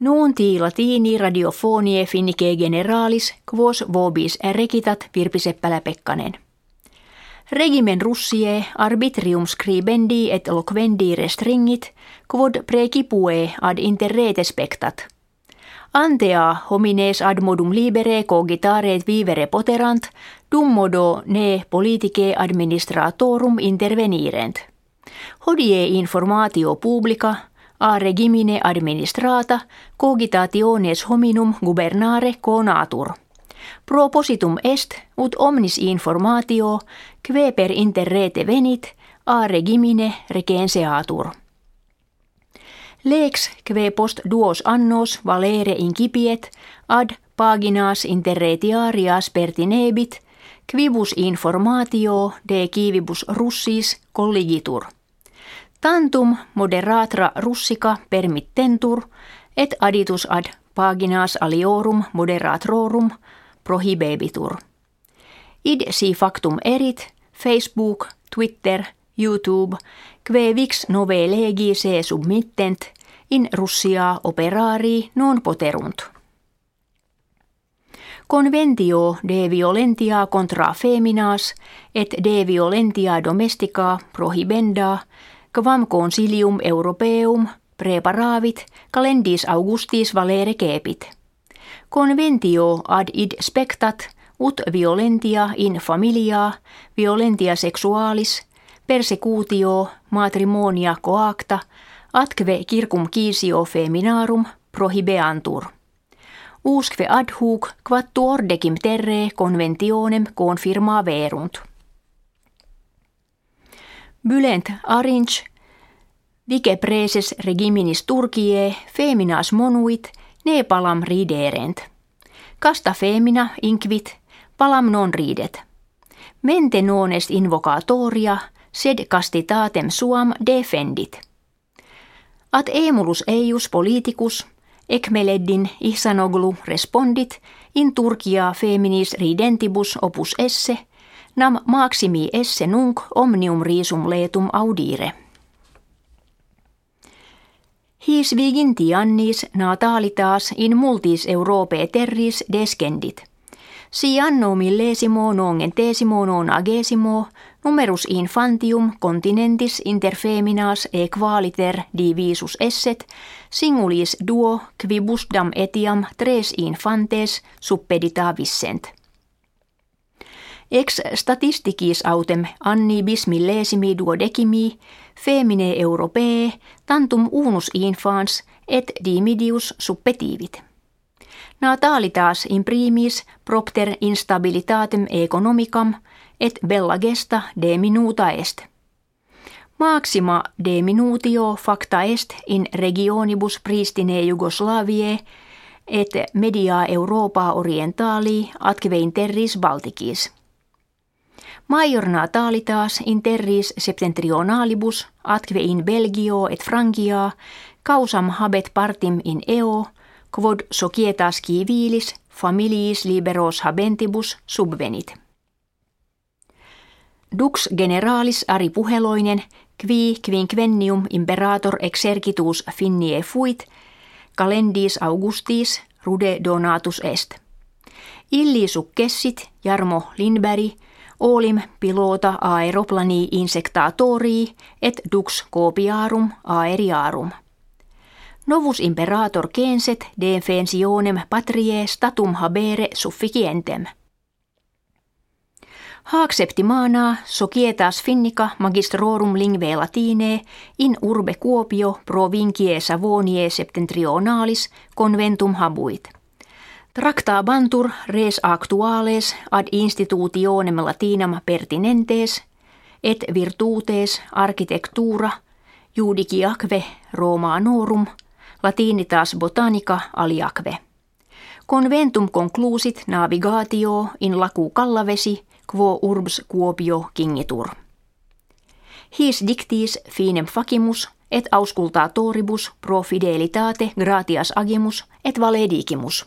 Nuunti latini radiofonie finnike generalis quos vobis recitat Virpi Seppälä-Pekkanen. Regimen russie arbitrium scribendi et loquendi restringit quod precipue ad interrete spectat. Antea homines ad modum libere cogitaret vivere poterant, dum modo ne politice administratorum intervenirent. Hodie informatio publica a regimine administrata cogitationes hominum gubernare conatur. Propositum est ut omnis informatio que per interrete venit a regimine regenseatur. Lex que post duos annos valere incipiet ad paginas interretiarias pertinebit quibus informatio de kivibus russis colligitur – Tantum moderatra russica permittentur et aditus ad paginas aliorum moderatrorum prohibebitur. Id si factum erit Facebook, Twitter, YouTube, kve vix nove legi se submittent in Russia operari non poterunt. Conventio de violentia contra feminas et de violentia domestica prohibenda quam consilium europeum preparavit calendis augustis valere cepit. Conventio ad id spectat ut violentia in familia, violentia sexualis, persecutio, matrimonia coacta, atque circum cisio feminarum prohibeantur. Usque ad hoc quattuor decim terre conventionem confirmaverunt. Bylent arinch vice preses regiminis Turkie feminas monuit ne palam riderent. Casta femina inquit palam non ridet. Mente non est invocatoria sed castitatem suam defendit. At emulus eius politicus ekmeleddin ihsanoglu respondit in Turkia feminis ridentibus opus esse – nam maximi esse nunc omnium risum letum audire. His vigintiannis natalitas in multis Europe terris descendit. Si anno millesimo nongentesimo nonagesimo numerus infantium continentis interfeminas e qualiter divisus esset singulis duo quibusdam etiam tres infantes suppedita vissent. Ex statistikis autem annibis millesimi duodecimi femine europee tantum unus infans et dimidius suppetiivit. Natalitas imprimis propter instabilitatem economicam et bella gesta de minuta est. Maxima de minutio facta est in regionibus pristine Jugoslavie et media Europa orientali atque terris Balticis. Major natalitas in terris septentrionalibus atque in Belgio et Frankia causam habet partim in eo quod societas civilis familiis liberos habentibus subvenit. Dux generalis Ari Puheloinen qui quinquennium imperator exercitus finnie fuit calendis augustis rude donatus est. Illi successit Jarmo Lindberg olim pilota aeroplani insectatori et dux copiarum aeriarum. Novus imperator censet defensionem patrie statum habere sufficientem. Haak septimana societas finnica magistrorum lingve latine in urbe Kuopio provincie Savonie septentrionalis conventum habuit. Tractabantur res actuales ad institutionem latinam pertinentes et virtutes architectura judiciaque Romanorum latinitas botanica aliaque. Conventum conclusit navigatio in lacu Kallavesi quo urbs Kuopio kingitur. His dictis finem facimus et auscultatoribus pro fidelitate gratias agimus et valedigimus.